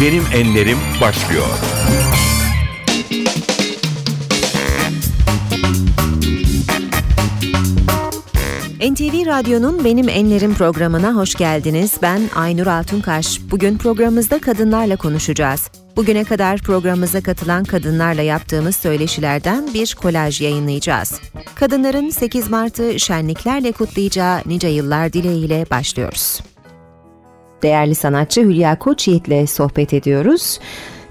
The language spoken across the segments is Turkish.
Benim Enlerim başlıyor. NTV Radyo'nun Benim Enlerim programına hoş geldiniz. Ben Aynur Altunkaş. Bugün programımızda kadınlarla konuşacağız. Bugüne kadar programımıza katılan kadınlarla yaptığımız söyleşilerden bir kolaj yayınlayacağız. Kadınların 8 Mart'ı şenliklerle kutlayacağı nice yıllar dileğiyle başlıyoruz. Değerli sanatçı Hülya Koçyiğit ile sohbet ediyoruz.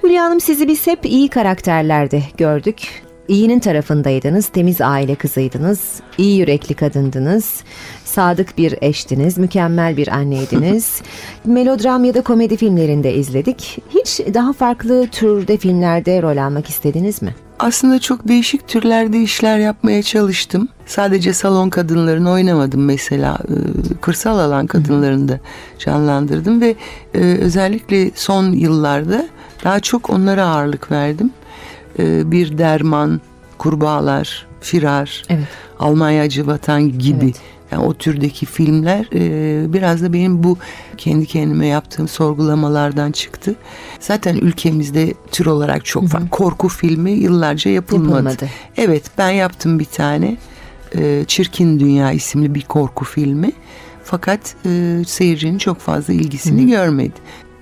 Hülya Hanım sizi biz hep iyi karakterlerde gördük. İyinin tarafındaydınız, temiz aile kızıydınız, iyi yürekli kadındınız, sadık bir eştiniz, mükemmel bir anneydiniz. Melodram ya da komedi filmlerinde izledik. Hiç daha farklı türde filmlerde rol almak istediniz mi? Aslında çok değişik türlerde işler yapmaya çalıştım. Sadece salon kadınlarını oynamadım mesela. Ee, kırsal alan kadınlarını da canlandırdım ve e, özellikle son yıllarda daha çok onlara ağırlık verdim. Ee, bir derman, kurbağalar, firar, Evet. Almanya Acı Vatan gibi Evet. yani o türdeki filmler e, biraz da benim bu kendi kendime yaptığım sorgulamalardan çıktı. Zaten ülkemizde tür olarak çok var. Korku filmi yıllarca yapılmadı. Yapılmadı. Evet ben yaptım bir tane e, Çirkin Dünya isimli bir korku filmi. Fakat e, seyircinin çok fazla ilgisini görmedi.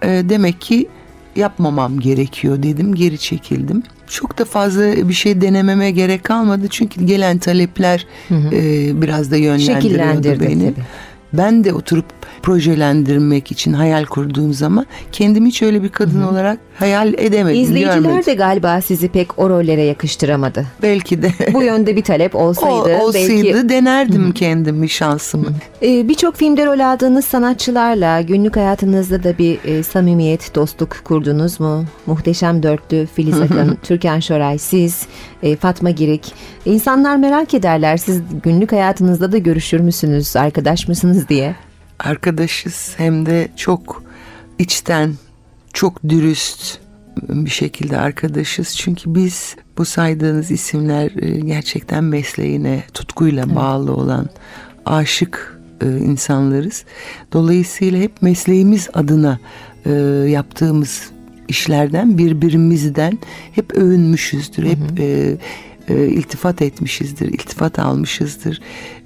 E, demek ki yapmamam gerekiyor dedim geri çekildim. Çok da fazla bir şey denememe gerek kalmadı çünkü gelen talepler e, biraz da yönlendiriyordu beni. tabii. Ben de oturup projelendirmek için hayal kurduğum zaman kendimi hiç öyle bir kadın olarak hayal edemedim, İzleyiciler görmedim. de galiba sizi pek o rollere yakıştıramadı. Belki de Bu yönde bir talep o olsaydı, olsaydı belki denerdim kendimi şansımı. Ee, Birçok filmde rol aldığınız sanatçılarla günlük hayatınızda da bir e, samimiyet, dostluk kurdunuz mu? Muhteşem Dörtlü, Filiz Akın, Türkan Şoray, siz, e, Fatma Girik. İnsanlar merak ederler siz günlük hayatınızda da görüşür müsünüz, arkadaş mısınız diye. Arkadaşız hem de çok içten, çok dürüst bir şekilde arkadaşız. Çünkü biz bu saydığınız isimler e, gerçekten mesleğine tutkuyla bağlı olan aşık e, insanlarız. Dolayısıyla hep mesleğimiz adına e, yaptığımız işlerden birbirimizden hep övünmüşüzdür. Hep e, e, iltifat etmişizdir, iltifat almışızdır.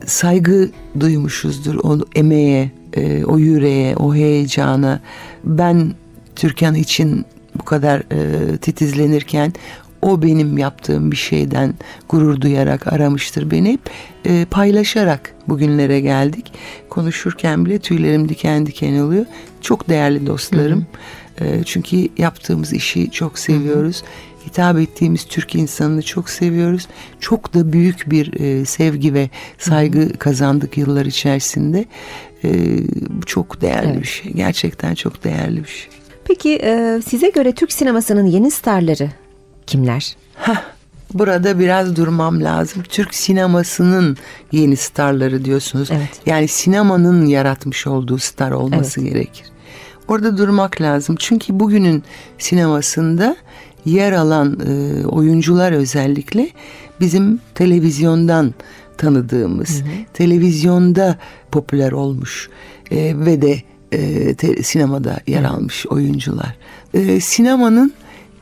Saygı duymuşuzdur o emeğe, e, o yüreğe, o heyecana. Ben Türkan için bu kadar e, titizlenirken o benim yaptığım bir şeyden gurur duyarak aramıştır beni hep e, paylaşarak bugünlere geldik. Konuşurken bile tüylerim diken diken oluyor. Çok değerli dostlarım. E, çünkü yaptığımız işi çok seviyoruz. Hitap ettiğimiz Türk insanını çok seviyoruz. Çok da büyük bir e, sevgi ve saygı kazandık yıllar içerisinde. E, bu çok değerli Evet. bir şey. Gerçekten çok değerli bir şey. Peki e, size göre Türk sinemasının yeni starları kimler? Burada biraz durmam lazım. Türk sinemasının yeni starları diyorsunuz. Evet. Yani sinemanın yaratmış olduğu star olması gerekir. Orada durmak lazım. Çünkü bugünün sinemasında yer alan e, oyuncular özellikle bizim televizyondan tanıdığımız, televizyonda popüler olmuş e, ve de e, te- sinemada yer almış oyuncular. E, sinemanın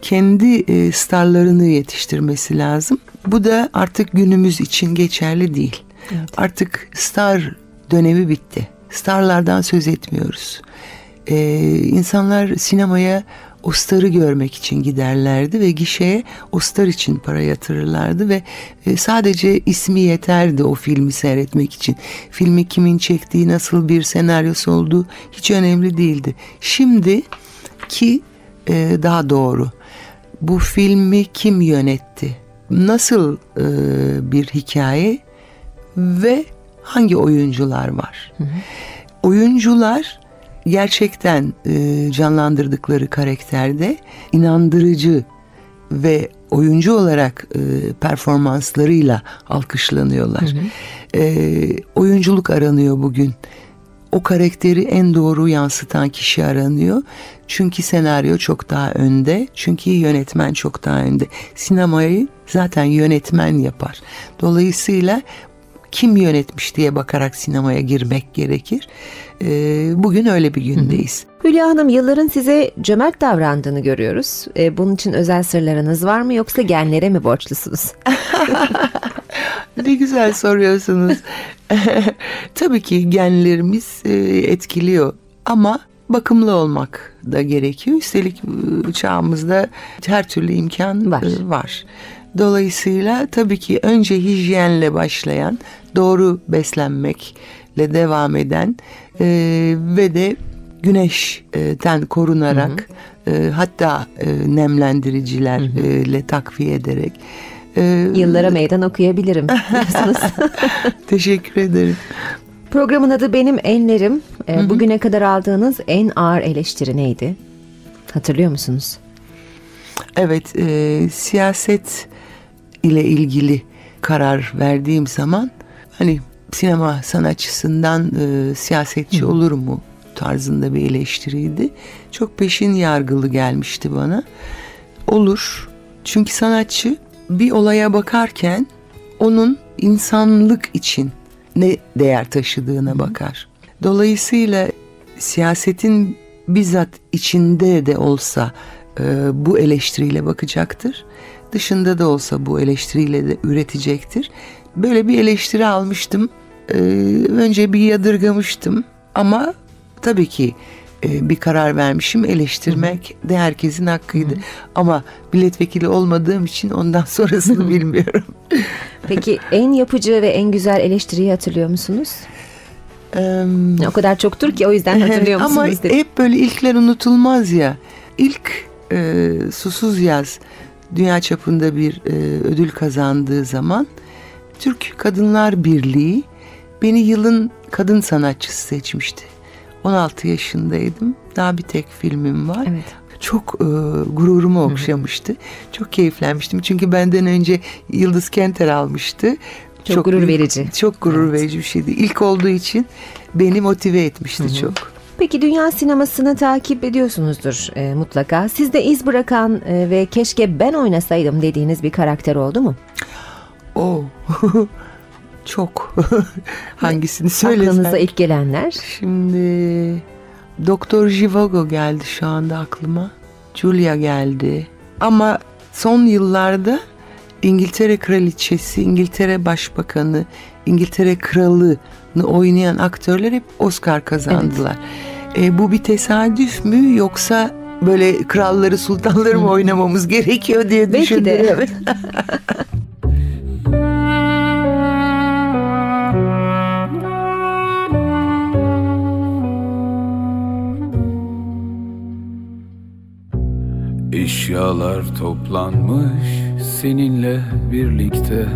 kendi e, starlarını yetiştirmesi lazım. Bu da artık günümüz için geçerli değil. Artık star dönemi bitti. Starlardan söz etmiyoruz. E, insanlar sinemaya o starı görmek için giderlerdi ve gişeye o star için para yatırırlardı ve e, sadece ismi yeterdi o filmi seyretmek için. Filmi kimin çektiği, nasıl bir senaryosu olduğu hiç önemli değildi. Şimdi ki e, daha doğru bu filmi kim yönetti? Nasıl e, bir hikaye ve hangi oyuncular var? Oyuncular gerçekten e, canlandırdıkları karakterde inandırıcı ve oyuncu olarak e, performanslarıyla alkışlanıyorlar. E, oyunculuk aranıyor bugün. O karakteri en doğru yansıtan kişi aranıyor. Çünkü senaryo çok daha önde. Çünkü yönetmen çok daha önde. Sinemayı zaten yönetmen yapar. Dolayısıyla kim yönetmiş diye bakarak sinemaya girmek gerekir. Ee, bugün öyle bir gündeyiz. Hülya Hanım yılların size cömert davrandığını görüyoruz. E, bunun için özel sırlarınız var mı yoksa genlere mi borçlusunuz? Ne güzel soruyorsunuz. Tabii ki genlerimiz e, etkiliyor ama bakımlı olmak da gerekiyor. Üstelik e, çağımızda her türlü imkan Var. e, var. Dolayısıyla tabii ki önce hijyenle başlayan, doğru beslenmekle devam eden e, ve de güneşten korunarak e, hatta e, nemlendiricilerle takviye ederek e, Yıllara meydan okuyabilirim diyorsunuz. Teşekkür ederim. Programın adı Benim Enlerim. E, bugüne kadar aldığınız en ağır eleştiri neydi? Hatırlıyor musunuz? Evet, e, siyaset ile ilgili karar verdiğim zaman hani sinema sanatçısından e, siyasetçi olur mu tarzında bir eleştiriydi. Çok peşin yargılı gelmişti bana. Olur. Çünkü sanatçı bir olaya bakarken onun insanlık için ne değer taşıdığına bakar. Dolayısıyla siyasetin bizzat içinde de olsa e, bu eleştiriyle bakacaktır. Dışında da olsa bu eleştiriyle de üretecektir. Böyle bir eleştiri almıştım. E, önce bir yadırgamıştım ama tabii ki e, bir karar vermişim. Eleştirmek de herkesin hakkıydı. Ama milletvekili olmadığım için ondan sonrasını bilmiyorum. Peki en yapıcı ve en güzel eleştiriyi hatırlıyor musunuz? Em, O kadar çoktur ki o yüzden hatırlıyor musunuz? Ama dedim. hep böyle ilkler unutulmaz ya. İlk e, Susuz Yaz dünya çapında bir e, ödül kazandığı zaman Türk Kadınlar Birliği beni yılın kadın sanatçısı seçmişti. 16 yaşındaydım. Daha bir tek filmim var. Evet. Çok e, gururumu okşamıştı. Çok keyiflenmiştim. Çünkü benden önce Yıldız Kenter almıştı. Çok gurur büyük- verici. Çok gurur Evet. verici bir şeydi. İlk olduğu için beni motive etmişti çok. Peki dünya sinemasını takip ediyorsunuzdur e, mutlaka. Sizde iz bırakan e, ve keşke ben oynasaydım dediğiniz bir karakter oldu mu? Oo. Çok. Hangisini söylesem? Aklınıza ilk gelenler. Şimdi Doktor Jivago geldi şu anda aklıma. Julia geldi. Ama son yıllarda İngiltere Kraliçesi, İngiltere Başbakanı, İngiltere Kralı'nı oynayan aktörler hep Oscar kazandılar. E, bu bir tesadüf mü yoksa böyle kralları, sultanları mı oynamamız gerekiyor diye Belki düşündüm. de. Evet. Eşyalar toplanmış seninle birlikte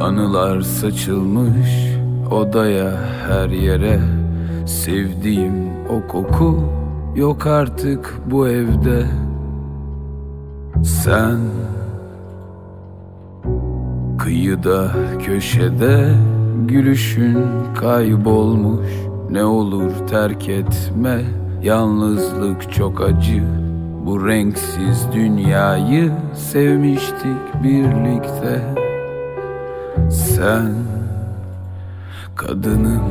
Anılar saçılmış odaya her yere. Sevdiğim o koku yok artık bu evde. Sen kıyıda köşede Gülüşün kaybolmuş. Ne olur terk etme Yalnızlık çok acı. Bu renksiz dünyayı sevmiştik birlikte Sen kadınım.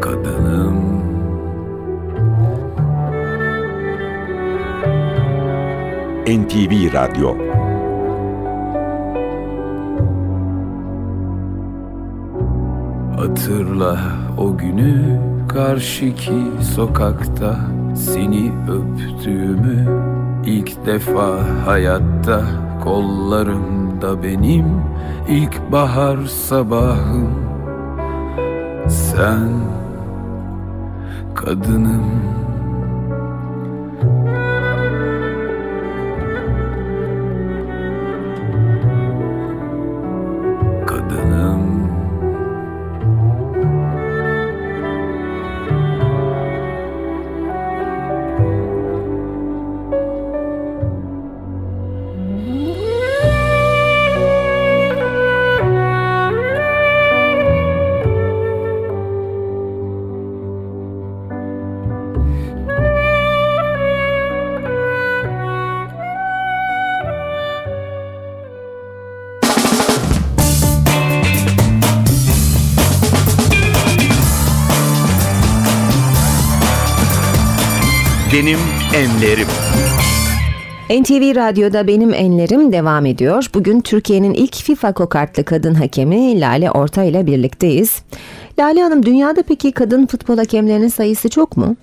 Kadınım NTV Radyo. Hatırla o günü karşıki sokakta Seni öptüğümü ilk defa hayatta Kollarımda benim ilk bahar sabahım. Sen kadınım Benim Enlerim. NTV Radyo'da Benim Enlerim devam ediyor. Bugün Türkiye'nin ilk FIFA kokartlı kadın hakemi Lale Orta ile birlikteyiz. Lale Hanım dünyada peki kadın futbol hakemlerinin sayısı çok mu?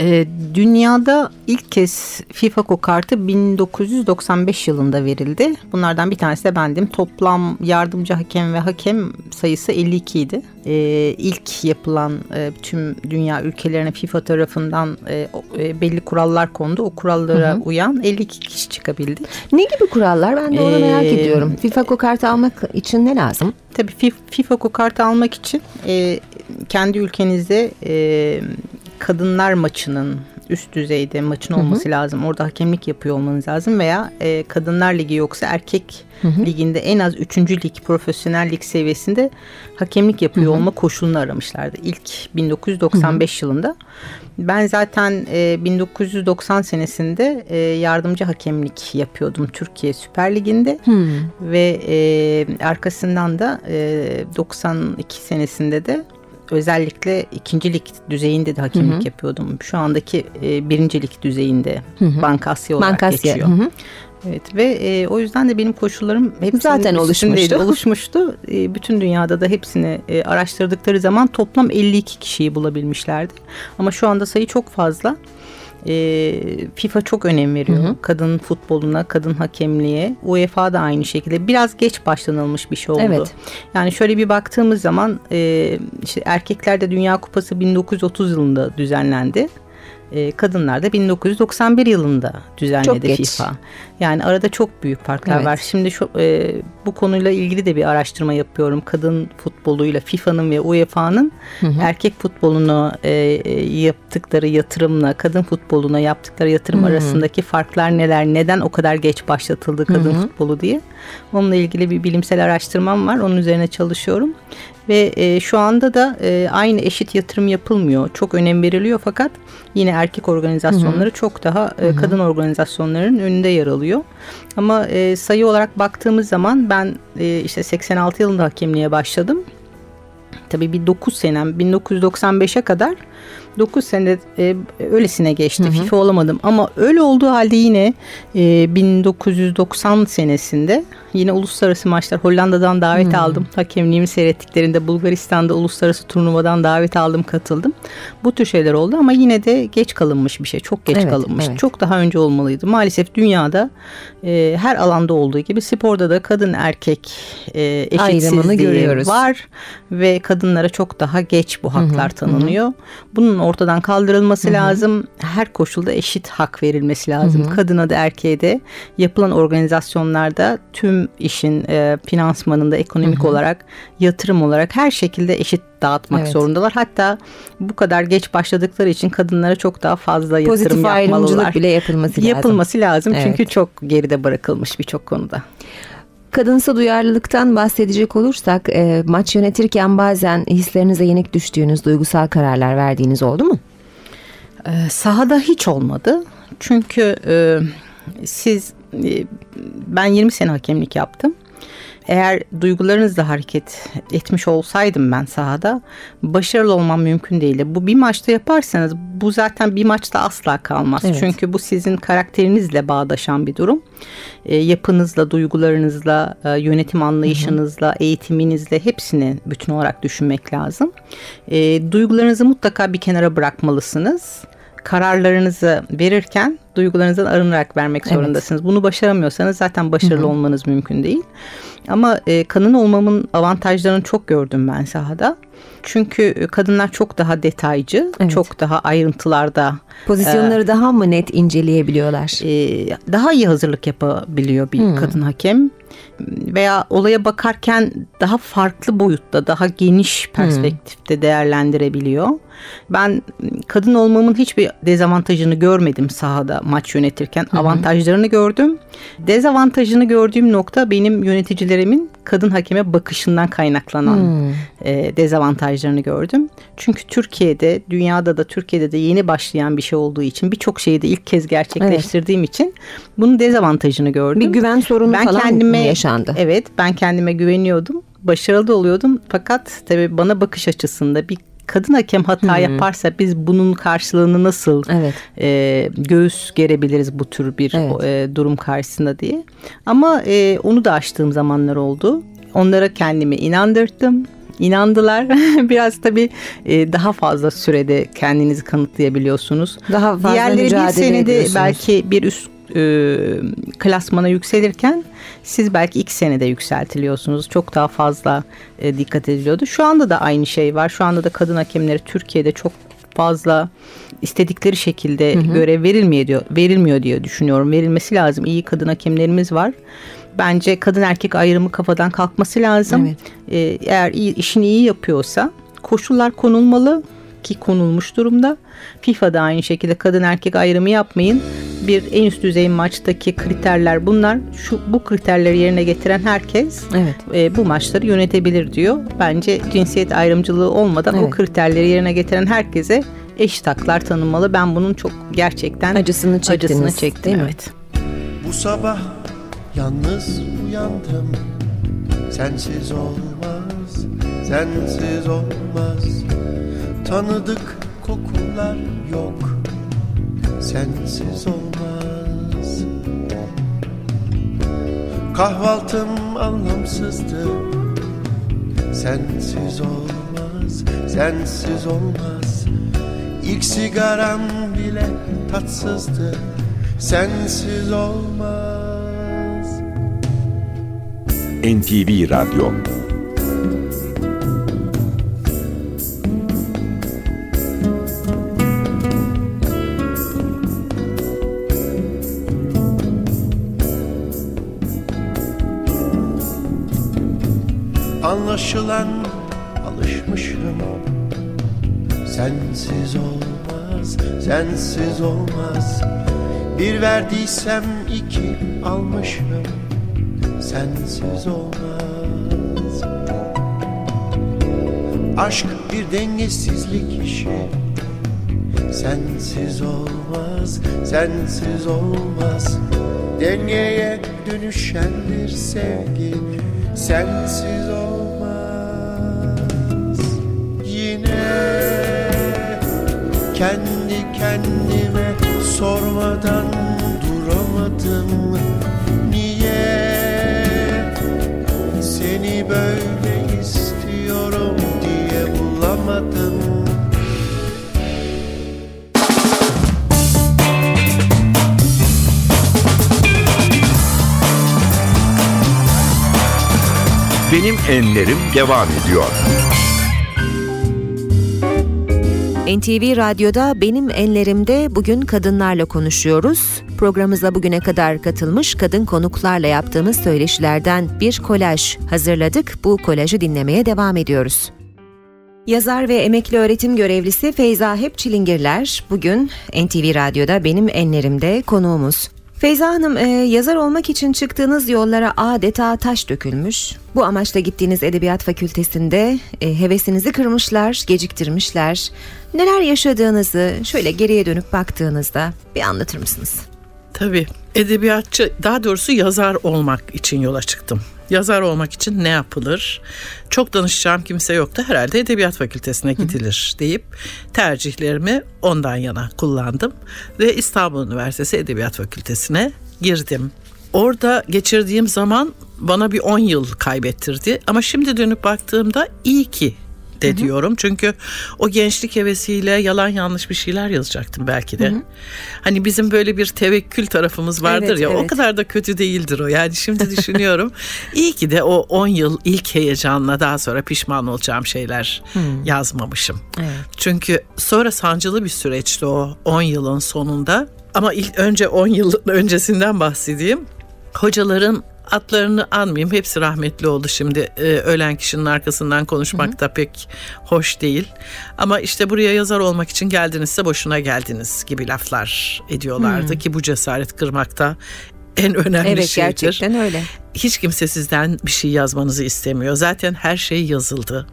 E, dünyada ilk kez FIFA kokartı 1995 yılında verildi. Bunlardan bir tanesi de bendim. Toplam yardımcı hakem ve hakem sayısı 52 idi. E, ilk yapılan e, tüm dünya ülkelerine FIFA tarafından e, e, belli kurallar kondu. O kurallara hı hı. uyan 52 kişi çıkabildi. Ne gibi kurallar? Ben de onu ee, merak ediyorum. FIFA kokartı almak için ne lazım? Tabii FIFA kokartı almak için e, kendi ülkenizde e, kadınlar maçının üst düzeyde maçın olması hı hı. lazım. Orada hakemlik yapıyor olmanız lazım veya e, kadınlar ligi yoksa erkek hı hı. liginde en az 3. lig profesyonel lig seviyesinde hakemlik yapıyor hı hı. olma koşulunu aramışlardı. İlk 1995 hı hı. yılında. Ben zaten e, 1990 senesinde e, yardımcı hakemlik yapıyordum Türkiye Süper Ligi'nde hı. ve e, arkasından da e, 92 senesinde de özellikle ikincilik düzeyinde de hakemlik hı hı. yapıyordum. Şu andaki e, birincilik düzeyinde hı hı. Bankasya olarak Bankasya. geçiyor. Hı hı. Evet ve e, o yüzden de benim koşullarım hep zaten oluşmuştu. oluşmuştu. E, bütün dünyada da hepsini e, araştırdıkları zaman toplam 52 kişiyi bulabilmişlerdi. Ama şu anda sayı çok fazla e, FIFA çok önem veriyor. Hı hı. Kadın futboluna, kadın hakemliğe. UEFA da aynı şekilde. Biraz geç başlanılmış bir şey oldu. Evet. Yani şöyle bir baktığımız zaman e, işte erkeklerde Dünya Kupası 1930 yılında düzenlendi e, kadınlar da 1991 yılında düzenledi çok geç. FIFA. Yani arada çok büyük farklar evet. var. Şimdi şu, e, bu konuyla ilgili de bir araştırma yapıyorum. Kadın futboluyla FIFA'nın ve UEFA'nın erkek futbolunu e, yaptıkları yatırımla kadın futboluna yaptıkları yatırım hı hı. arasındaki farklar neler? Neden o kadar geç başlatıldı kadın hı hı. futbolu diye. Onunla ilgili bir bilimsel araştırmam var. Onun üzerine çalışıyorum. Ve e, şu anda da e, aynı eşit yatırım yapılmıyor. Çok önem veriliyor fakat yine erkek organizasyonları hı hı. çok daha e, kadın organizasyonların önünde yer alıyor. Ama e, sayı olarak baktığımız zaman ben e, işte 86 yılında hakemliğe başladım. Tabii bir 9 senem 1995'e kadar 9 sene e, öylesine geçti. Hı hı. FIFA olamadım ama öyle olduğu halde yine e, 1990 senesinde yine uluslararası maçlar Hollanda'dan davet hı. aldım. Hakemliğimi seyrettiklerinde Bulgaristan'da uluslararası turnuvadan davet aldım, katıldım. Bu tür şeyler oldu ama yine de geç kalınmış bir şey. Çok geç evet, kalınmış. Evet. Çok daha önce olmalıydı. Maalesef dünyada e, her alanda olduğu gibi sporda da kadın erkek e, eşitsizliği var ve kadınlara çok daha geç bu haklar tanınıyor. Bunun ortadan kaldırılması lazım. Her koşulda eşit hak verilmesi lazım. Kadına da erkeğe de yapılan organizasyonlarda tüm işin e, finansmanında ekonomik olarak, yatırım olarak her şekilde eşit dağıtmak evet. zorundalar. Hatta bu kadar geç başladıkları için kadınlara çok daha fazla yatırım Pozitif yapmalılar. Pozitif ayrımcılık bile yapılması lazım. Yapılması lazım evet. çünkü çok geride bırakılmış birçok konuda. Kadınsa duyarlılıktan bahsedecek olursak e, maç yönetirken bazen hislerinize yenik düştüğünüz duygusal kararlar verdiğiniz oldu mu? E, sahada hiç olmadı. Çünkü e, siz e, ben 20 sene hakemlik yaptım eğer duygularınızla hareket etmiş olsaydım ben sahada başarılı olmam mümkün değildi. Bu bir maçta yaparsanız bu zaten bir maçta asla kalmaz. Evet. Çünkü bu sizin karakterinizle bağdaşan bir durum. E, yapınızla, duygularınızla, e, yönetim anlayışınızla, hı hı. eğitiminizle hepsini bütün olarak düşünmek lazım. E, duygularınızı mutlaka bir kenara bırakmalısınız kararlarınızı verirken duygularınızdan arınarak vermek zorundasınız. Evet. Bunu başaramıyorsanız zaten başarılı Hı-hı. olmanız mümkün değil. Ama e, kadın olmamın avantajlarını çok gördüm ben sahada. Çünkü e, kadınlar çok daha detaycı, evet. çok daha ayrıntılarda. Pozisyonları e, daha mı net inceleyebiliyorlar? E, daha iyi hazırlık yapabiliyor bir hmm. kadın hakem veya olaya bakarken daha farklı boyutta, daha geniş perspektifte hmm. değerlendirebiliyor. Ben kadın olmamın hiçbir dezavantajını görmedim sahada maç yönetirken. Hmm. Avantajlarını gördüm. Dezavantajını gördüğüm nokta benim yöneticilerimin kadın hakeme bakışından kaynaklanan hmm. e, dezavantajlarını gördüm. Çünkü Türkiye'de, dünyada da Türkiye'de de yeni başlayan bir şey olduğu için birçok şeyi de ilk kez gerçekleştirdiğim evet. için bunun dezavantajını gördüm. Bir güven sorunu ben falan kendime, yaşandı? Evet, ben kendime güveniyordum. Başarılı oluyordum. Fakat tabii bana bakış açısında bir kadın hakem hata yaparsa biz bunun karşılığını nasıl Evet. e, göğüs gerebiliriz bu tür bir Evet. e, durum karşısında diye. Ama e, onu da aştığım zamanlar oldu. Onlara kendimi inandırdım. İnandılar. Biraz tabii e, daha fazla sürede kendinizi kanıtlayabiliyorsunuz. Daha fazla Diğerleri bir mücadele senede ediyorsunuz. belki bir üst e, klasmana yükselirken siz belki ilk senede yükseltiliyorsunuz. Çok daha fazla e, dikkat ediliyordu. Şu anda da aynı şey var. Şu anda da kadın hakemleri Türkiye'de çok fazla istedikleri şekilde görev verilmiyor diyor, verilmiyor diye düşünüyorum. Verilmesi lazım. İyi kadın hakemlerimiz var. Bence kadın erkek ayrımı kafadan kalkması lazım. Evet. Ee, eğer iyi, işini iyi yapıyorsa koşullar konulmalı ki konulmuş durumda. FIFA'da aynı şekilde kadın erkek ayrımı yapmayın. Bir en üst düzey maçtaki kriterler bunlar. Şu bu kriterleri yerine getiren herkes Evet. e, bu maçları yönetebilir diyor. Bence cinsiyet ayrımcılığı olmadan o Evet. kriterleri yerine getiren herkese eşit haklar tanınmalı. Ben bunun çok gerçekten Acısını çektiniz, acısını çektim. değil mi? Evet. Bu sabah yalnız uyandım Sensiz olmaz, sensiz olmaz Tanıdık kokular yok. Sensiz olmaz. Kahvaltım anlamsızdı Sensiz olmaz, sensiz olmaz. İlk sigaram bile tatsızdı Sensiz olmaz. NTV Radyo sensiz olmaz. Bir verdiysem iki almışım. Sensiz olmaz. Aşk bir dengesizlik işi. Sensiz olmaz, sensiz olmaz. Dengeye dönüşendir sevgi. Sensiz olmaz kendi kendime sormadan duramadım Niye seni böyle istiyorum diye bulamadım Benim Enlerim devam ediyor. NTV Radyo'da Benim Enlerim'de bugün kadınlarla konuşuyoruz. Programımıza bugüne kadar katılmış kadın konuklarla yaptığımız söyleşilerden bir kolaj hazırladık. Bu kolajı dinlemeye devam ediyoruz. Yazar ve emekli öğretim görevlisi Feyza Hepçilingirler bugün NTV Radyo'da Benim Enlerim'de konuğumuz. Feyza Hanım, e, yazar olmak için çıktığınız yollara adeta taş dökülmüş. Bu amaçla gittiğiniz edebiyat fakültesinde e, hevesinizi kırmışlar, geciktirmişler. Neler yaşadığınızı şöyle geriye dönüp baktığınızda bir anlatır mısınız? Tabii. Edebiyatçı, daha doğrusu yazar olmak için yola çıktım. Yazar olmak için ne yapılır? Çok danışacağım kimse yoktu. Herhalde edebiyat fakültesine gidilir deyip tercihlerimi ondan yana kullandım ve İstanbul Üniversitesi Edebiyat Fakültesine girdim. Orada geçirdiğim zaman bana bir 10 yıl kaybettirdi ama şimdi dönüp baktığımda iyi ki de diyorum. Çünkü o gençlik hevesiyle yalan yanlış bir şeyler yazacaktım belki de. Hani bizim böyle bir tevekkül tarafımız vardır Evet, ya o evet. kadar da kötü değildir o. Yani şimdi düşünüyorum. iyi ki de o 10 yıl ilk heyecanla daha sonra pişman olacağım şeyler yazmamışım. Evet. Çünkü sonra sancılı bir süreçti o 10 yılın sonunda. Ama ilk önce 10 yıl öncesinden bahsedeyim. Hocaların adlarını anmayayım. Hepsi rahmetli oldu şimdi. Ee, ölen kişinin arkasından konuşmak da pek hoş değil. Ama işte buraya yazar olmak için geldinizse boşuna geldiniz gibi laflar ediyorlardı ki bu cesaret kırmakta en önemli Evet şeydir. gerçekten öyle. Hiç kimse sizden bir şey yazmanızı istemiyor. Zaten her şey yazıldı.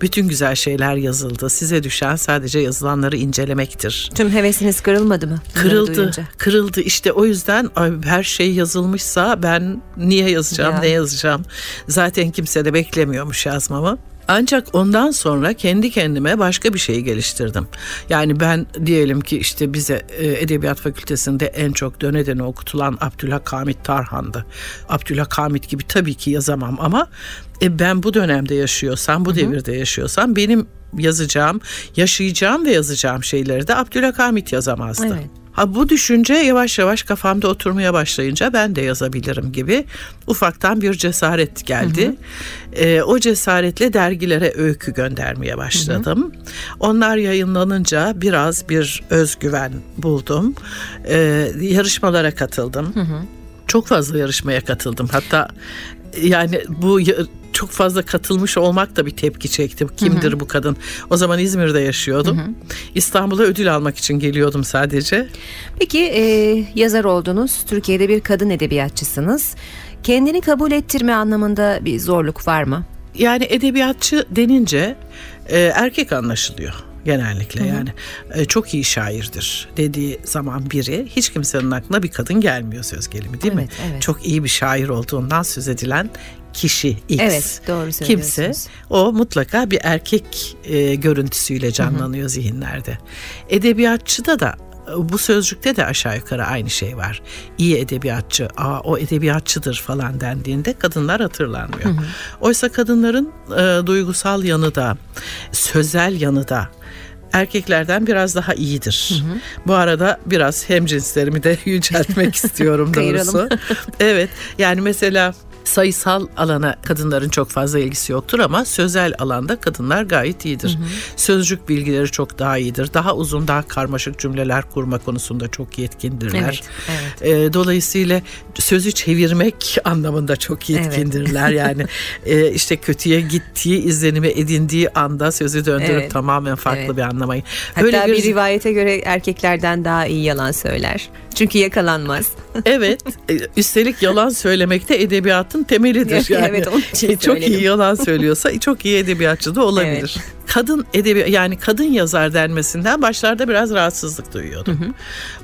Bütün güzel şeyler yazıldı. Size düşen sadece yazılanları incelemektir. Tüm hevesiniz kırılmadı mı? Kırıldı, duyunca? kırıldı. İşte o yüzden her şey yazılmışsa ben niye yazacağım, Ya. ne yazacağım? Zaten kimse de beklemiyormuş yazmamı. Ancak ondan sonra kendi kendime başka bir şey geliştirdim. Yani ben diyelim ki işte bize e, Edebiyat Fakültesinde en çok döne döne okutulan Abdülhakamit Tarhan'dı. Abdülhakamit gibi tabii ki yazamam ama e, ben bu dönemde yaşıyorsam, bu devirde yaşıyorsam benim yazacağım, yaşayacağım ve yazacağım şeyleri de Abdülhakamit yazamazdı. Evet. Ha bu düşünce yavaş yavaş kafamda oturmaya başlayınca ben de yazabilirim gibi ufaktan bir cesaret geldi. Ee, o cesaretle dergilere öykü göndermeye başladım. Onlar yayınlanınca biraz bir özgüven buldum. Ee, yarışmalara katıldım. Çok fazla yarışmaya katıldım. Hatta yani bu çok fazla katılmış olmak da bir tepki çekti. Kimdir bu kadın? O zaman İzmir'de yaşıyordum. İstanbul'a ödül almak için geliyordum sadece. Peki e, yazar oldunuz, Türkiye'de bir kadın edebiyatçısınız. Kendini kabul ettirme anlamında bir zorluk var mı? Yani edebiyatçı denince e, erkek anlaşılıyor genellikle yani E, çok iyi şairdir dediği zaman biri hiç kimsenin aklına bir kadın gelmiyor söz gelimi değil mi? Evet, evet. Çok iyi bir şair olduğundan söz edilen kişi X. Evet, doğru Kimse o mutlaka bir erkek e, görüntüsüyle canlanıyor zihinlerde. Edebiyatçıda da bu sözcükte de aşağı yukarı aynı şey var. İyi edebiyatçı, aa o edebiyatçıdır falan dendiğinde kadınlar hatırlanmıyor. Oysa kadınların e, duygusal yanı da, sözel yanı da erkeklerden biraz daha iyidir. Bu arada biraz hemcinslerimi de yüceltmek istiyorum doğrusu. evet yani mesela sayısal alana kadınların çok fazla ilgisi yoktur ama sözel alanda kadınlar gayet iyidir. Sözcük bilgileri çok daha iyidir. Daha uzun, daha karmaşık cümleler kurma konusunda çok yetkindirler. Evet, evet. Ee, dolayısıyla sözü çevirmek anlamında çok yetkindirler. Yani e, işte kötüye gittiği izlenimi edindiği anda sözü döndürüp Evet. tamamen farklı Evet. bir anlamayı. Hatta bir rivayete göre erkeklerden daha iyi yalan söyler. Çünkü yakalanmaz. Evet. e, Üstelik yalan söylemek de edebiyatın temelidir. Yani. Evet, onun için çok söyledim. iyi yalan söylüyorsa çok iyi edebiyatçı da olabilir. Kadın edebi yani kadın yazar denmesinden başlarda biraz rahatsızlık duyuyordum.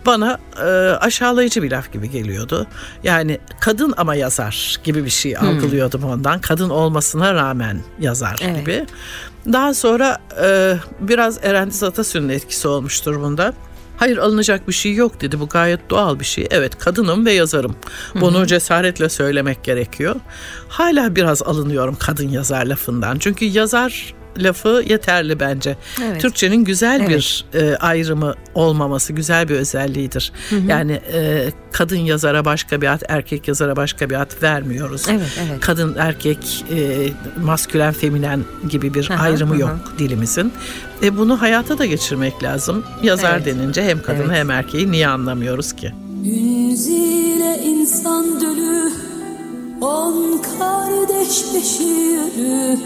Bana e, aşağılayıcı bir laf gibi geliyordu. Yani kadın ama yazar gibi bir şey algılıyordum ondan. Kadın olmasına rağmen yazar Evet. gibi. Daha sonra e, biraz Erendiz Atasü'nün etkisi olmuştur bunda. Hayır alınacak bir şey yok dedi. Bu gayet doğal bir şey. Evet kadınım ve yazarım. Bunu cesaretle söylemek gerekiyor. Hala biraz alınıyorum kadın yazar lafından. Çünkü yazar lafı yeterli bence. Evet. Türkçenin güzel Evet. bir e, ayrımı olmaması güzel bir özelliğidir. Yani e, kadın yazara başka bir ad, erkek yazara başka bir ad vermiyoruz. Evet, evet. Kadın, erkek, e, maskülen, feminen gibi bir Aha, ayrımı aha. yok dilimizin. E, bunu hayata da geçirmek lazım. Yazar Evet. denince hem kadını Evet. hem erkeği niye anlamıyoruz ki? Ünzile insan dölü On kardeş yürü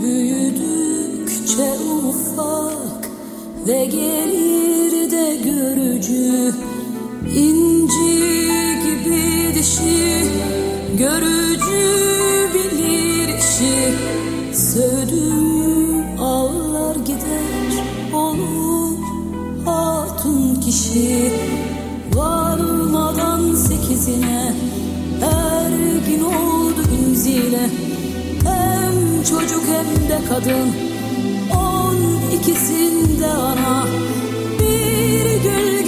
Büyüdükçe ufak Ve gelir de görücü. İnci gibi dişi Görücü bilir işi. Sövdüm ağlar gider Olur hatun kişi. Varmadan sekizine Ergin oldu inzile Çocuk hem de kadın. On ikisinde ana. Bir gül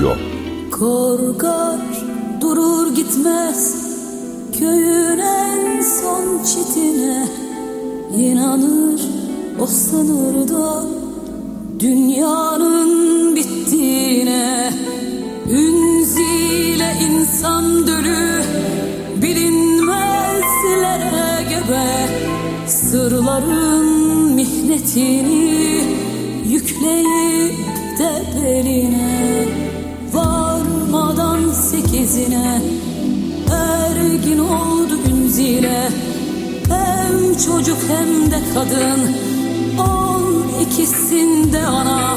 Radyo Korkar durur gitmez Köyün en son çitine inanır o sınırda dünyanın bittiğine. Ünzile insan dölü bilinmezlere gebe. Sırların mihnetini çocuk hem de kadın. On ikisinde ana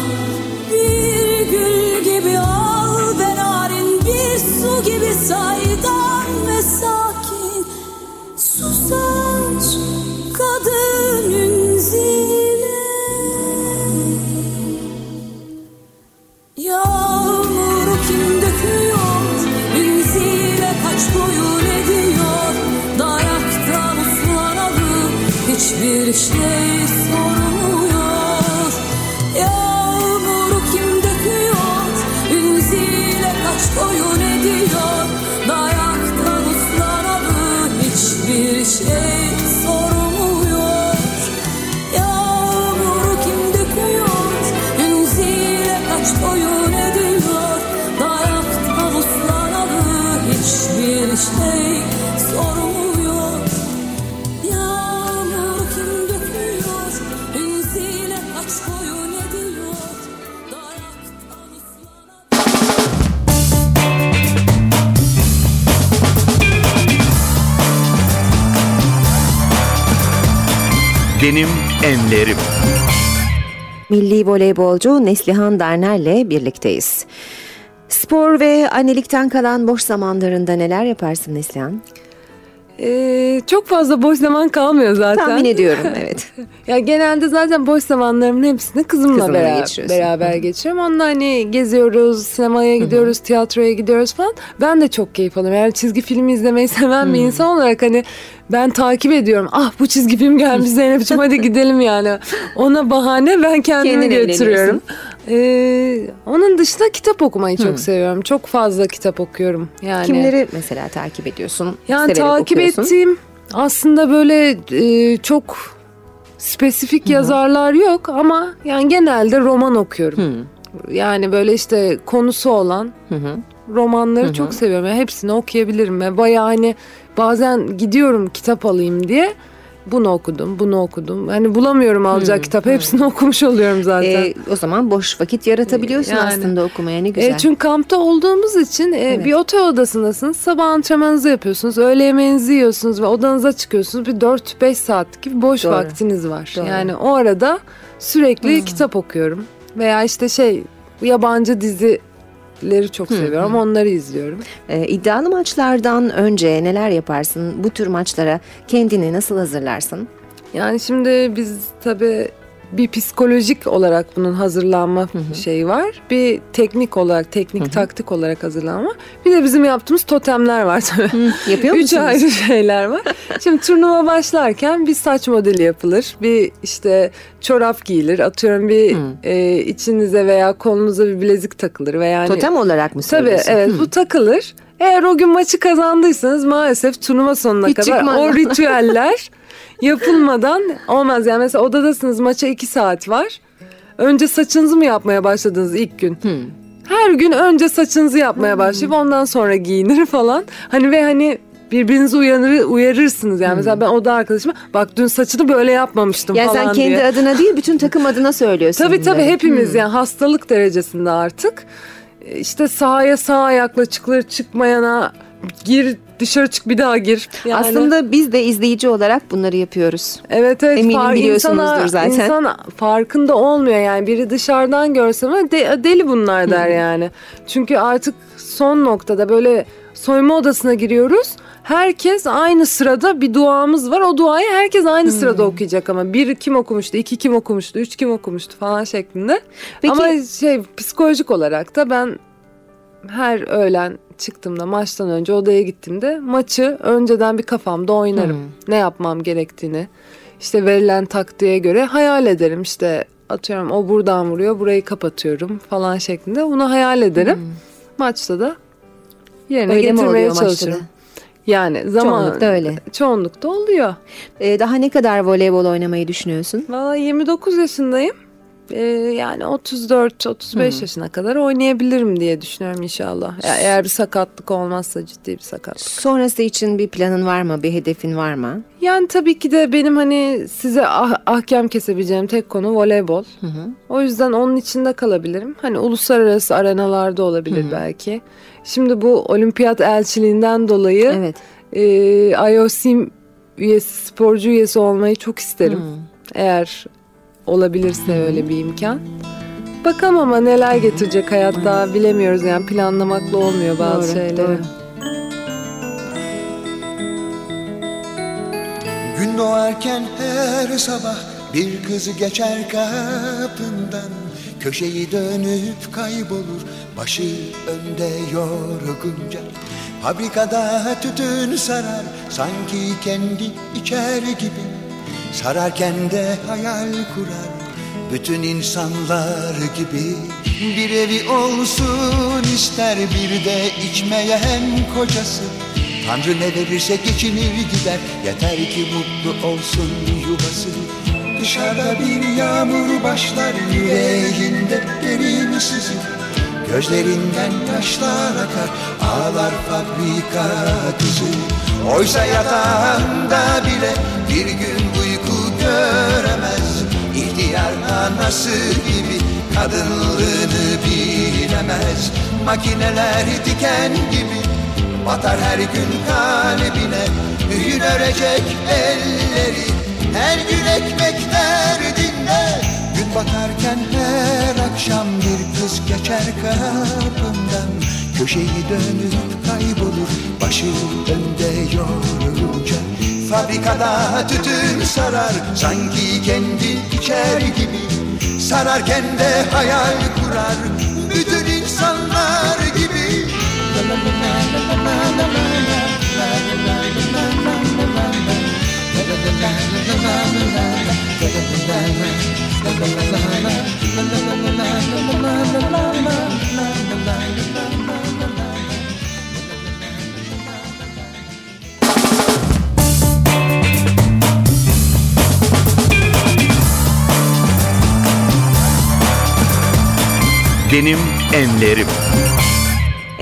Benim enlerim. Milli voleybolcu Neslihan Darner'le birlikteyiz. Spor ve annelikten kalan boş zamanlarında neler yaparsın Neslihan? Ee, çok fazla boş zaman kalmıyor zaten. Tahmin ediyorum evet. Ya genelde zaten boş zamanlarımın hepsini kızımla, Kızınla beraber, beraber geçiriyorum. Onunla hani geziyoruz, sinemaya gidiyoruz, tiyatroya gidiyoruz falan. Ben de çok keyif alıyorum. Yani çizgi film izlemeyi seven bir insan olarak hani ben takip ediyorum. Ah bu çizgi film gelmiş Zeynep'ciğim hadi gidelim yani. Ona bahane ben kendimi Kendin götürüyorum. Ee, onun dışında kitap okumayı çok seviyorum. Çok fazla kitap okuyorum. Yani Kimleri mesela takip ediyorsun? yani severek takip okuyorsun? ettiğim aslında böyle e, çok spesifik yazarlar yok ama yani genelde roman okuyorum. Yani böyle işte konusu olan Hı hı. romanları çok seviyorum. Yani hepsini okuyabilirim ve bayağı hani bazen gidiyorum kitap alayım diye bunu okudum, bunu okudum. Hani bulamıyorum alacak kitap. Hepsini okumuş oluyorum zaten. Ee, o zaman boş vakit yaratabiliyorsun Yani. aslında okumaya ne güzel. E, çünkü kampta olduğumuz için e, Evet. bir otel odasındasınız. Sabah antrenmanınızı yapıyorsunuz. Öğle yemeğinizi yiyorsunuz ve odanıza çıkıyorsunuz. Bir 4-5 saat gibi boş Doğru. vaktiniz var. Doğru. Yani o arada sürekli kitap okuyorum. Veya işte şey yabancı dizileri çok seviyorum. Onları izliyorum. Ee, iddialı maçlardan önce neler yaparsın? Bu tür maçlara kendini nasıl hazırlarsın? Yani şimdi biz tabii bir psikolojik olarak bunun hazırlanma şeyi var. Bir teknik olarak, teknik taktik olarak hazırlanma. Bir de bizim yaptığımız totemler var tabii. Yapıyor Üç musunuz? ayrı şeyler var. Şimdi turnuva başlarken bir saç modeli yapılır. Bir işte çorap giyilir. Atıyorum bir e, içinize veya kolunuza bir bilezik takılır. Veya yani, Totem olarak mı Tabii evet bu takılır. Eğer o gün maçı kazandıysanız maalesef turnuva sonuna Hiç kadar çıkmaz. o ritüeller yapılmadan olmaz. Yani mesela odadasınız maça iki saat var. Önce saçınızı mı yapmaya başladınız ilk gün? Her gün önce saçınızı yapmaya başlayıp ondan sonra giyinir falan. Hani ve hani birbirinizi uyanır, uyarırsınız. Yani mesela ben oda arkadaşıma bak dün saçını böyle yapmamıştım Yani falan sen kendi diye. adına değil bütün takım adına söylüyorsun. Tabii tabii hepimiz yani hastalık derecesinde artık. İşte sahaya sağ ayakla çıkılır çıkmayana gir dışarı çık bir daha gir. Yani, Aslında biz de izleyici olarak bunları yapıyoruz. evet evet eminim far- biliyorsunuzdur insana- zaten. insan farkında olmuyor yani biri dışarıdan görse de- deli bunlar der yani. Çünkü artık son noktada böyle soyma odasına giriyoruz. Herkes aynı sırada bir duamız var. O duayı herkes aynı sırada okuyacak ama bir kim okumuştu, iki kim okumuştu, üç kim okumuştu falan şeklinde. Peki- Ama şey psikolojik olarak da ben her öğlen çıktığımda maçtan önce odaya gittiğimde maçı önceden bir kafamda oynarım. Ne yapmam gerektiğini işte verilen taktiğe göre hayal ederim. İşte atıyorum o buradan vuruyor burayı kapatıyorum falan şeklinde bunu hayal ederim. Maçta da yerine Öyle getirmeye oluyor maçta da? çalışırım. Yani zaman Çoğunlukla öyle. Çoğunlukta oluyor. Ee, daha ne kadar voleybol oynamayı düşünüyorsun? Valla 29 yaşındayım. Ee, yani 34-35 yaşına kadar oynayabilirim diye düşünüyorum inşallah. Ya, eğer bir sakatlık olmazsa ciddi bir sakatlık. Sonrası için bir planın var mı? Bir hedefin var mı? Yani tabii ki de benim hani size ah- ahkam kesebileceğim tek konu voleybol. O yüzden onun içinde kalabilirim. Hani uluslararası arenalarda olabilir belki. Şimdi bu olimpiyat elçiliğinden dolayı Evet. e, IOC üyesi, sporcu üyesi olmayı çok isterim. Eğer olabilirse öyle bir imkan. Bakalım ama neler getirecek hayat daha bilemiyoruz yani planlamakla olmuyor bazı Doğru, şeyleri. doğru. Gün doğarken her sabah bir kız geçer kapından Köşeyi dönüp kaybolur başı önde yorgunca Fabrikada tütün sarar sanki kendi içer gibi Sararken de hayal kurar bütün insanlar gibi. Bir evi olsun ister bir de içmeyen kocası. Tanrı ne verirse geçinir gider Yeter ki mutlu olsun yuvası. Dışarıda bir yağmur başlar Yüreğinde derin sızı Gözlerinden yaşlar akar Ağlar fabrika kızı Oysa yatağında bile Bir gün uyku göremez. İhtiyar anası gibi Kadınlığını bilemez. Makineler diken gibi Batar her gün kalbine. Hüyün örecek elleri Her gün ekmek derdinde batarken her akşam bir kız geçer kapımdan Köşeyi dönüp kaybolur Başı önde yorulunca. Fabrikada tütün sarar Sanki kendi içer gibi. Sararken de hayal kurar Bütün insanlar gibi Benim enlerim.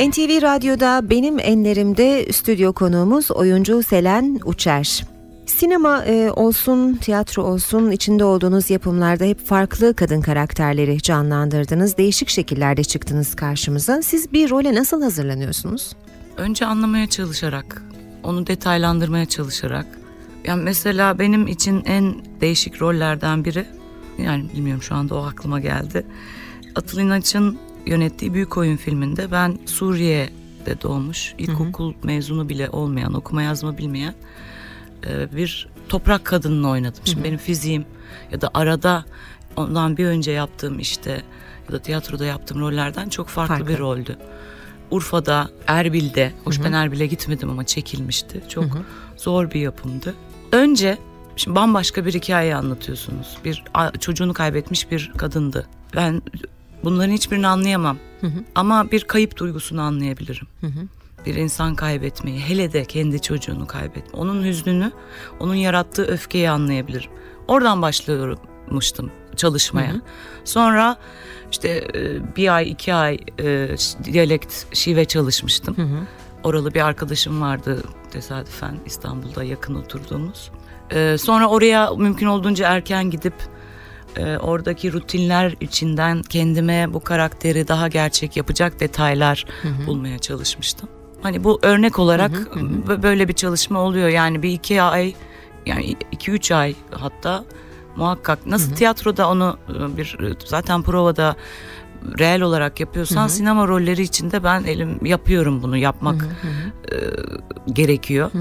NTV Radyo'da benim enlerimde stüdyo konuğumuz oyuncu Selen Uçer. Sinema e, olsun, tiyatro olsun içinde olduğunuz yapımlarda hep farklı kadın karakterleri canlandırdınız. Değişik şekillerde çıktınız karşımıza. Siz bir role nasıl hazırlanıyorsunuz? Önce anlamaya çalışarak, onu detaylandırmaya çalışarak. Yani mesela benim için en değişik rollerden biri, yani bilmiyorum şu anda o aklıma geldi. Atıl İnanç'ın yönettiği Büyük Oyun filminde ben Suriye'de doğmuş, ilkokul mezunu bile olmayan, okuma yazma bilmeyen e, bir toprak kadınını oynadım. Şimdi benim fiziğim ya da arada ondan bir önce yaptığım işte ya da tiyatroda yaptığım rollerden çok farklı, Farklı. bir roldü. Urfa'da, Erbil'de, hoş ben Erbil'e gitmedim ama çekilmişti. Çok zor bir yapımdı. Önce şimdi bambaşka bir hikaye anlatıyorsunuz. Bir çocuğunu kaybetmiş bir kadındı. Ben bunların hiçbirini anlayamam. Ama bir kayıp duygusunu anlayabilirim. Bir insan kaybetmeyi, hele de kendi çocuğunu kaybetme. Onun hüznünü, onun yarattığı öfkeyi anlayabilirim. Oradan başlıyormuştum çalışmaya. Sonra işte e, bir ay, iki ay e, diyalekt, şive çalışmıştım. Oralı bir arkadaşım vardı tesadüfen İstanbul'da yakın oturduğumuz. E, sonra oraya mümkün olduğunca erken gidip e, oradaki rutinler içinden kendime bu karakteri daha gerçek yapacak detaylar bulmaya çalışmıştım. Hani bu örnek olarak bö- böyle bir çalışma oluyor. Yani bir iki ay yani iki üç ay hatta muhakkak nasıl tiyatroda onu e, bir zaten provada reel olarak yapıyorsan sinema rolleri içinde ben elim yapıyorum bunu yapmak e, gerekiyor.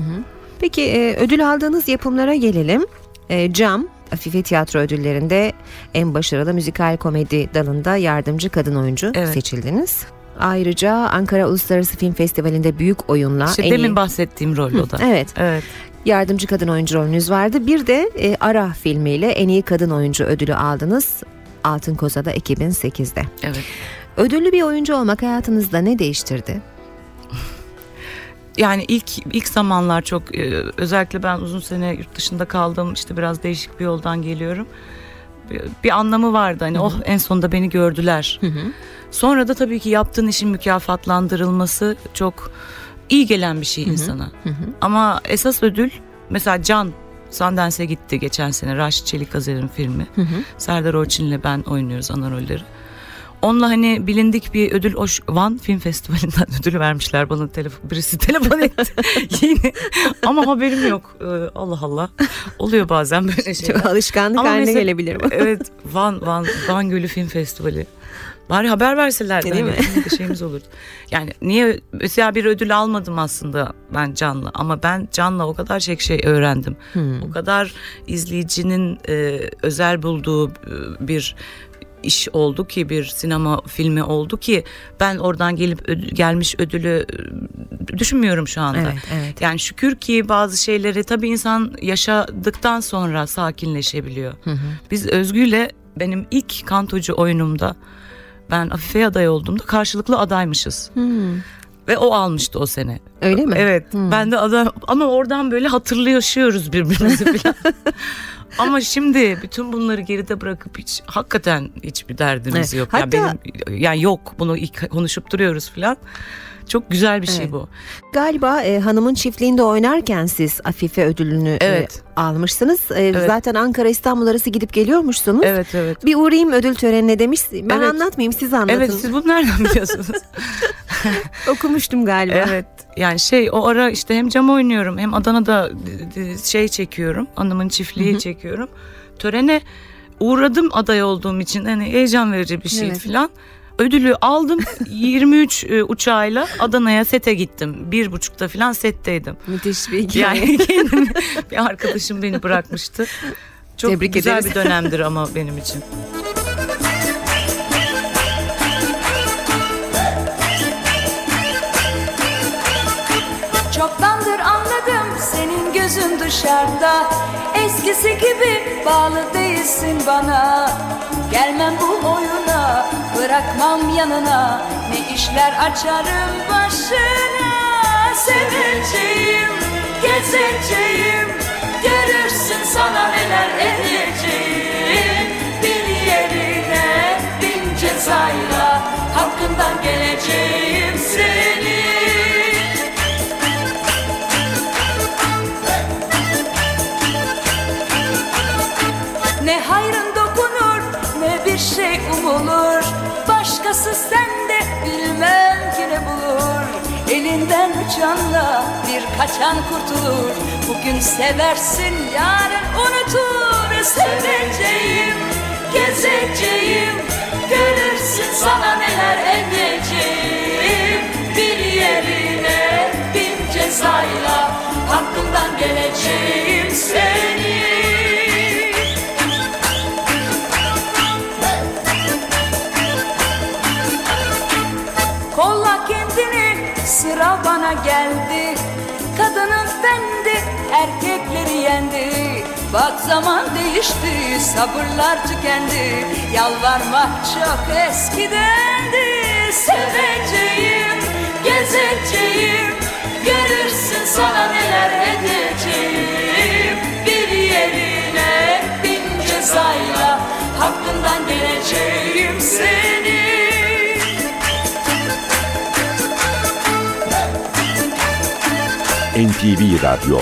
Peki e, ödül aldığınız yapımlara gelelim. E, Cam, Afife Tiyatro Ödülleri'nde en başarılı müzikal komedi dalında yardımcı kadın oyuncu Evet. seçildiniz. Ayrıca Ankara Uluslararası Film Festivali'nde büyük oyunla İşte en demin iyi... bahsettiğim rol o da. Evet, Evet. yardımcı kadın oyuncu rolünüz vardı. Bir de e, Ara filmiyle en iyi kadın oyuncu ödülü aldınız. Altın Koza'da 2008'de. Evet. Ödüllü bir oyuncu olmak hayatınızda ne değiştirdi? yani ilk ilk zamanlar çok e, özellikle ben uzun sene yurt dışında kaldım işte biraz değişik bir yoldan geliyorum. Bir, anlamı vardı hani oh en sonunda beni gördüler. Sonra da tabii ki yaptığın işin mükafatlandırılması çok iyi gelen bir şey insana. Ama esas ödül mesela Can Sundance'e gitti geçen sene Raşit Çelik Azer'in filmi. Serdar Orçin'le ben oynuyoruz ana rolleri. Onunla hani bilindik bir ödül o Van Film Festivali'nden ödül vermişler bana telefon birisi telefon etti yine ama haberim yok Ee, Allah Allah oluyor bazen böyle şeyler. Çok alışkanlık Ama haline mesela- gelebilir bu. Evet Van Van Van Gölü Film Festivali. Bari haber verseler Değil mi? bir şeyimiz olur. Yani niye mesela bir ödül almadım aslında ben Can'la ama ben Can'la o kadar çok şey öğrendim. Hmm. O kadar izleyicinin e, özel bulduğu e, bir iş oldu ki bir sinema filmi oldu ki ben oradan gelip ödül- gelmiş ödülü e, düşünmüyorum şu anda. Evet, evet. Yani şükür ki bazı şeyleri tabii insan yaşadıktan sonra sakinleşebiliyor. Biz Özgü'yle benim ilk kantocu oyunumda ben Afife aday olduğumda karşılıklı adaymışız. Ve o almıştı o sene. Öyle mi? Evet. Ben de aday ama oradan böyle hatırlaşıyoruz birbirimizi falan. Ama şimdi bütün bunları geride bırakıp hiç hakikaten hiçbir derdimiz Evet. yok. Hatta- Yani benim yani yok bunu ilk konuşup duruyoruz falan. Çok güzel bir şey Evet. bu. Galiba e, hanımın çiftliğinde oynarken siz Afife ödülünü e, Evet. almışsınız. E, Zaten Ankara İstanbul arası gidip geliyormuşsunuz. Evet evet. Bir uğrayayım ödül törenine demiş. Ben Evet. anlatmayayım siz anlatın. Evet siz bunu nereden biliyorsunuz? Okumuştum galiba. evet yani şey o ara işte hem cam oynuyorum hem Adana'da d- d- şey çekiyorum. Anımın çiftliği çekiyorum. Törene uğradım aday olduğum için hani heyecan verici bir şey Evet. falan. Ödülü aldım 23 e, uçağıyla Adana'ya sete gittim. Bir buçukta falan setteydim. Müthiş bir hikaye. Yani kendimi bir arkadaşım beni bırakmıştı. Çok Tebrik güzel ederiz. bir dönemdir ama benim için. Dışarıda. Eskisi gibi bağlı değilsin bana. Gelmem bu oyuna bırakmam yanına. Ne işler açarım başına? Seveceğim, gezeceğim. Görürsün sana neler edeceğim. Bir yerine bin cezayla Hakkından geleceğim Ne hayrın dokunur ne bir şey umulur. Başkası sende bilmem ki ne bulur. Elinden uçanla bir kaçan kurtulur. Bugün seversin yarın unutur. Seveceğim, gezeceğim. Görürsün sana neler edeceğim. Bir yerine bin cezayla Hakkından geleceğim. Seni Bak zaman değişti sabırlar tükendi. Yalvarmak çok eskidendi. Seveceğim, gezeceğim. Görürsün sana neler edeceğim. Bir yerine bin cezayla Hakkından geleceğim seni. NTV Radyo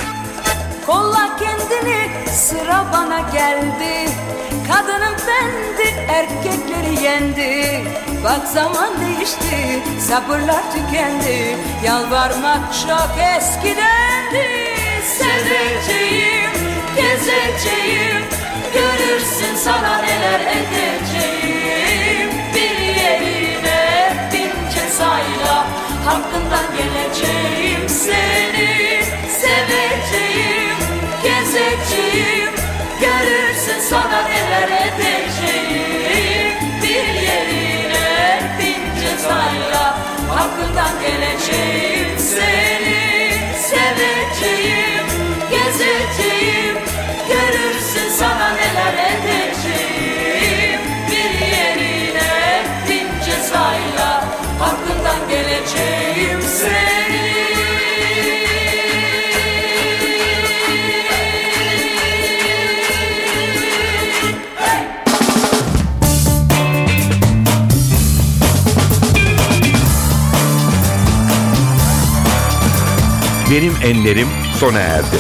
sıra bana geldi. Kadının fendi erkekleri yendi. Bak zaman değişti sabırlar tükendi. Yalvarmak çok eskidendi. Seveceğim, gezeceğim. Görürsün sana neler edeceğim. Bir yerine bin cezayla Hakkından geleceğim. Seni Seveceğim, gezeceğim Görürsün sana neler edeceğim. Bir yerine bin cezayla Hakkından geleceğim. Seni Seveceğim, gezeceğim. Görürsün sana neler edeceğim. Bir yerine bin cezayla Hakkından geleceğim. Seni Enlerim sona erdi.